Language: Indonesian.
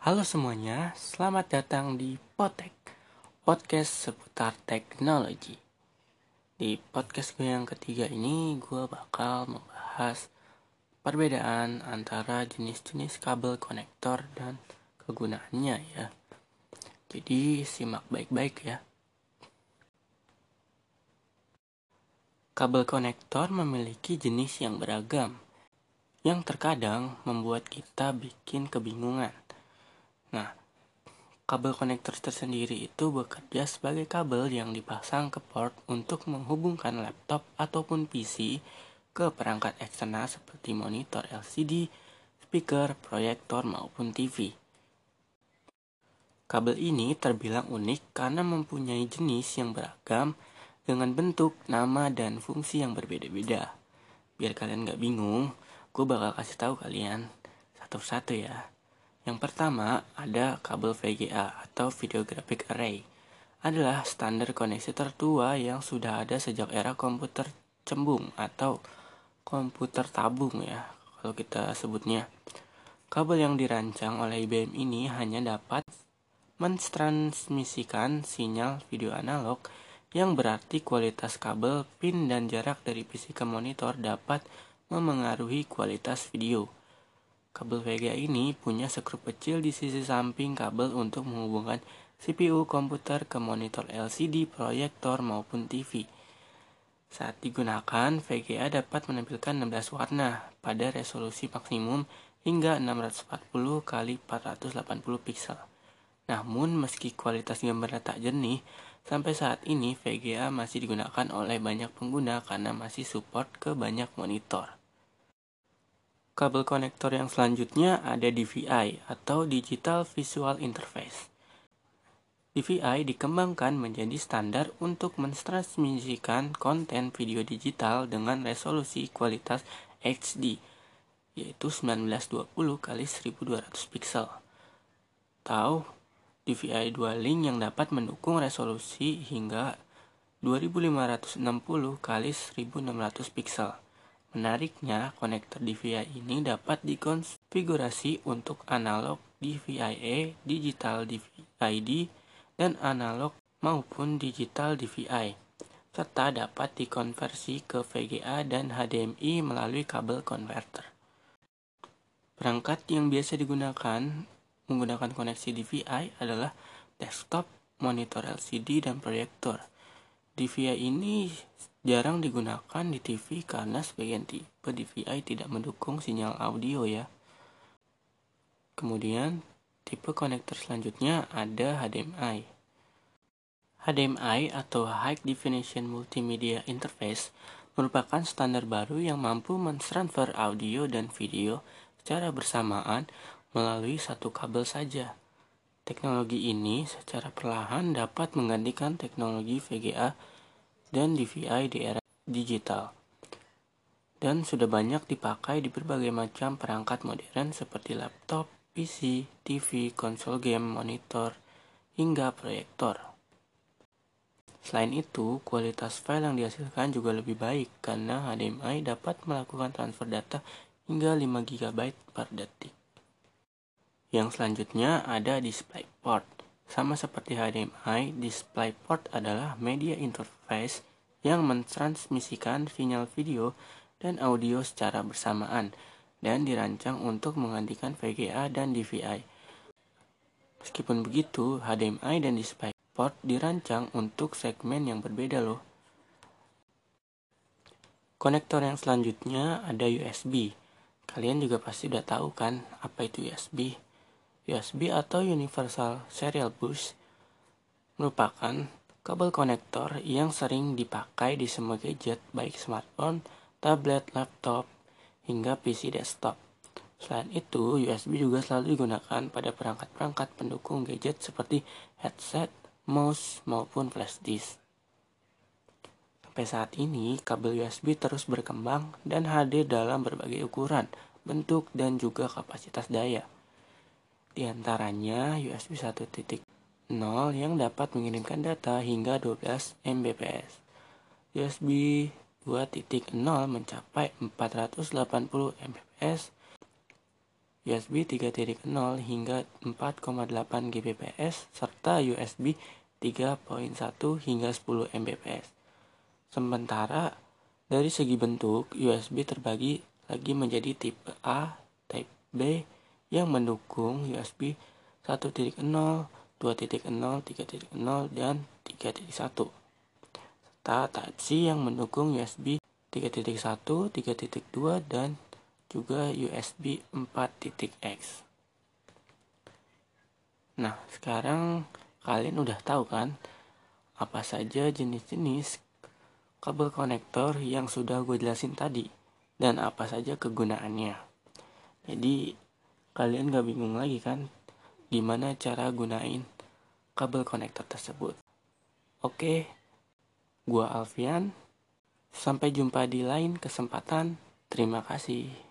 Halo semuanya, selamat datang di Potek, podcast seputar teknologi. Di podcast gue yang ketiga ini, gue bakal membahas perbedaan antara jenis-jenis kabel konektor dan kegunaannya ya. Jadi simak baik-baik ya. Kabel konektor memiliki jenis yang beragam, yang terkadang membuat kita bikin kebingungan. Nah, kabel konektor tersendiri itu bekerja sebagai kabel yang dipasang ke port untuk menghubungkan laptop ataupun PC ke perangkat eksternal seperti monitor LCD, speaker, proyektor maupun TV. Kabel ini terbilang unik karena mempunyai jenis yang beragam dengan bentuk, nama, dan fungsi yang berbeda-beda. Biar kalian gak bingung, gue bakal kasih tahu kalian satu-satu ya. Yang pertama ada kabel VGA atau Video Graphic Array. Adalah standar koneksi tertua yang sudah ada sejak era komputer cembung atau komputer tabung ya kalau kita sebutnya. Kabel yang dirancang oleh IBM ini hanya dapat mentransmisikan sinyal video analog yang berarti kualitas kabel, pin, dan jarak dari PC ke monitor dapat memengaruhi kualitas video. Kabel VGA ini punya sekrup kecil di sisi samping kabel untuk menghubungkan CPU komputer ke monitor LCD, proyektor, maupun TV. Saat digunakan, VGA dapat menampilkan 16 warna pada resolusi maksimum hingga 640 x 480 pixel. Namun, meski kualitas gambarnya tak jernih, Sampai saat ini VGA masih digunakan oleh banyak pengguna karena masih support ke banyak monitor. Kabel konektor yang selanjutnya ada DVI atau Digital Visual Interface. DVI dikembangkan menjadi standar untuk mentransmisikan konten video digital dengan resolusi kualitas HD yaitu 1920 x 1200 pixel. Tahu DVI Dual Link yang dapat mendukung resolusi hingga 2560 x 1600 pixel. Menariknya, konektor DVI ini dapat dikonfigurasi untuk analog DVI-A, digital DVI-D, dan analog maupun digital DVI, serta dapat dikonversi ke VGA dan HDMI melalui kabel converter. Perangkat yang biasa digunakan menggunakan koneksi DVI adalah desktop, monitor LCD, dan proyektor. DVI ini jarang digunakan di TV karena sebagian tipe DVI tidak mendukung sinyal audio ya. Kemudian, tipe konektor selanjutnya ada HDMI. HDMI atau High Definition Multimedia Interface merupakan standar baru yang mampu mentransfer audio dan video secara bersamaan melalui satu kabel saja. Teknologi ini secara perlahan dapat menggantikan teknologi VGA dan DVI di era digital dan sudah banyak dipakai di berbagai macam perangkat modern seperti laptop, PC, TV, konsol game, monitor, hingga proyektor. Selain itu, kualitas file yang dihasilkan juga lebih baik karena HDMI dapat melakukan transfer data hingga 5 GB per detik. Yang selanjutnya ada DisplayPort. Sama seperti HDMI, DisplayPort adalah media interface yang mentransmisikan sinyal video dan audio secara bersamaan dan dirancang untuk menggantikan VGA dan DVI. Meskipun begitu, HDMI dan DisplayPort dirancang untuk segmen yang berbeda loh. Konektor yang selanjutnya ada USB. Kalian juga pasti udah tahu kan apa itu USB? USB atau Universal Serial Bus merupakan kabel konektor yang sering dipakai di semua gadget baik smartphone, tablet, laptop, hingga PC desktop. Selain itu, USB juga selalu digunakan pada perangkat-perangkat pendukung gadget seperti headset, mouse, maupun flash disk. Sampai saat ini, kabel USB terus berkembang dan hadir dalam berbagai ukuran, bentuk, dan juga kapasitas daya. Di antaranya USB 1.0 yang dapat mengirimkan data hingga 12 Mbps. USB 2.0 mencapai 480 Mbps USB 3.0 hingga 4,8 Gbps, serta USB 3.1 hingga 10 Mbps. Sementara dari segi bentuk, USB terbagi lagi menjadi tipe A, Type B yang mendukung USB 1.0, 2.0, 3.0, dan 3.1. Serta Type C yang mendukung USB 3.1, 3.2, dan juga USB 4.x. Nah, sekarang kalian udah tahu kan apa saja jenis-jenis kabel konektor yang sudah gue jelasin tadi dan apa saja kegunaannya. Jadi kalian gak bingung lagi kan gimana cara gunain kabel konektor tersebut. Oke, gua Alfian. Sampai jumpa di lain kesempatan. Terima kasih.